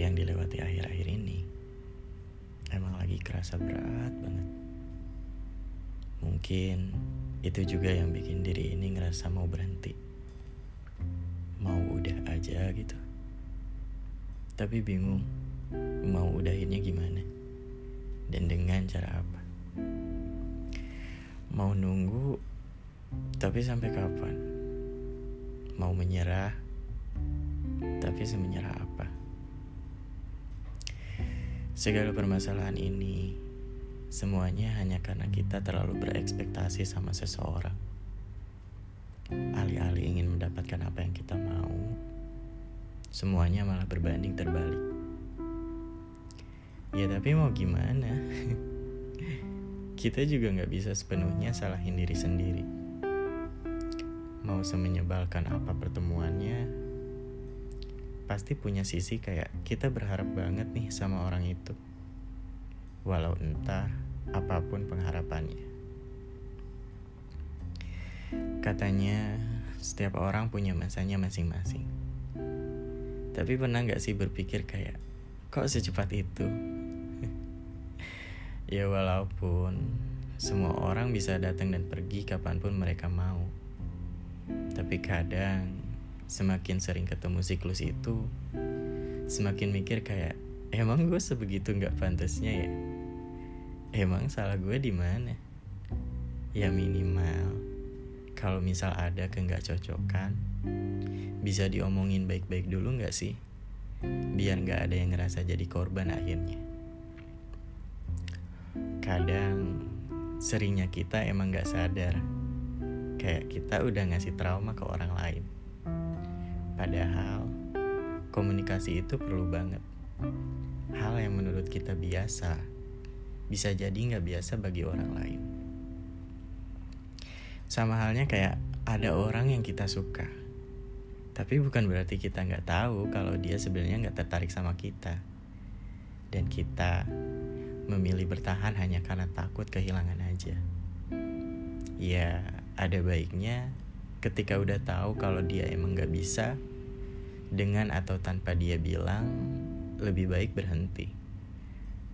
yang dilewati akhir-akhir ini emang lagi kerasa berat banget. Mungkin itu juga yang bikin diri ini ngerasa mau berhenti. Mau udah aja gitu. Tapi bingung mau udahinnya gimana. Dan dengan cara apa. Mau nunggu tapi sampai kapan? Mau menyerah tapi semenyerah apa? Segala permasalahan ini semuanya hanya karena kita terlalu berekspektasi sama seseorang. Alih-alih ingin mendapatkan apa yang kita mau, semuanya malah berbanding terbalik. Ya tapi mau gimana? kita juga nggak bisa sepenuhnya salahin diri sendiri. Mau semenyebalkan apa pertemuannya, pasti punya sisi kayak kita berharap banget nih sama orang itu. Walau entah apa pun pengharapannya. Katanya setiap orang punya masanya masing-masing. Tapi pernah gak sih berpikir kayak, kok secepat itu? ya walaupun semua orang bisa datang dan pergi kapan pun mereka mau. Tapi kadang semakin sering ketemu siklus itu semakin mikir kayak emang gue sebegitu nggak pantasnya ya? Emang salah gue di mana? Ya minimal kalau misal ada ke nggak cocokan bisa diomongin baik-baik dulu nggak sih? Biar nggak ada yang ngerasa jadi korban akhirnya. Kadang seringnya kita emang nggak sadar kayak kita udah ngasih trauma ke orang lain Padahal komunikasi itu perlu banget. Hal yang menurut kita biasa bisa jadi nggak biasa bagi orang lain. Sama halnya kayak ada orang yang kita suka, tapi bukan berarti kita nggak tahu kalau dia sebenarnya nggak tertarik sama kita, dan kita memilih bertahan hanya karena takut kehilangan aja. Ya, ada baiknya ketika udah tahu kalau dia emang nggak bisa, dengan atau tanpa dia bilang, lebih baik berhenti.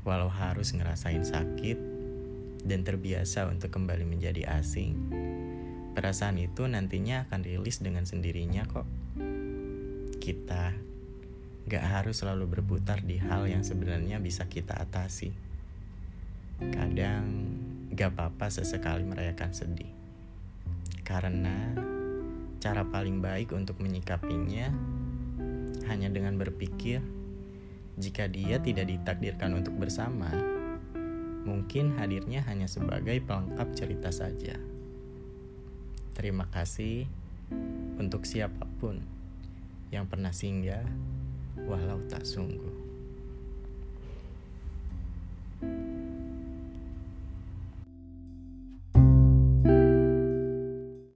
Walau harus ngerasain sakit dan terbiasa untuk kembali menjadi asing, perasaan itu nantinya akan rilis dengan sendirinya kok. Kita gak harus selalu berputar di hal yang sebenarnya bisa kita atasi. Kadang gak apa-apa sesekali merayakan sedih. Karena cara paling baik untuk menyikapinya hanya dengan berpikir jika dia tidak ditakdirkan untuk bersama, mungkin hadirnya hanya sebagai pelengkap cerita saja. Terima kasih untuk siapa pun yang pernah singgah, walau tak sungguh.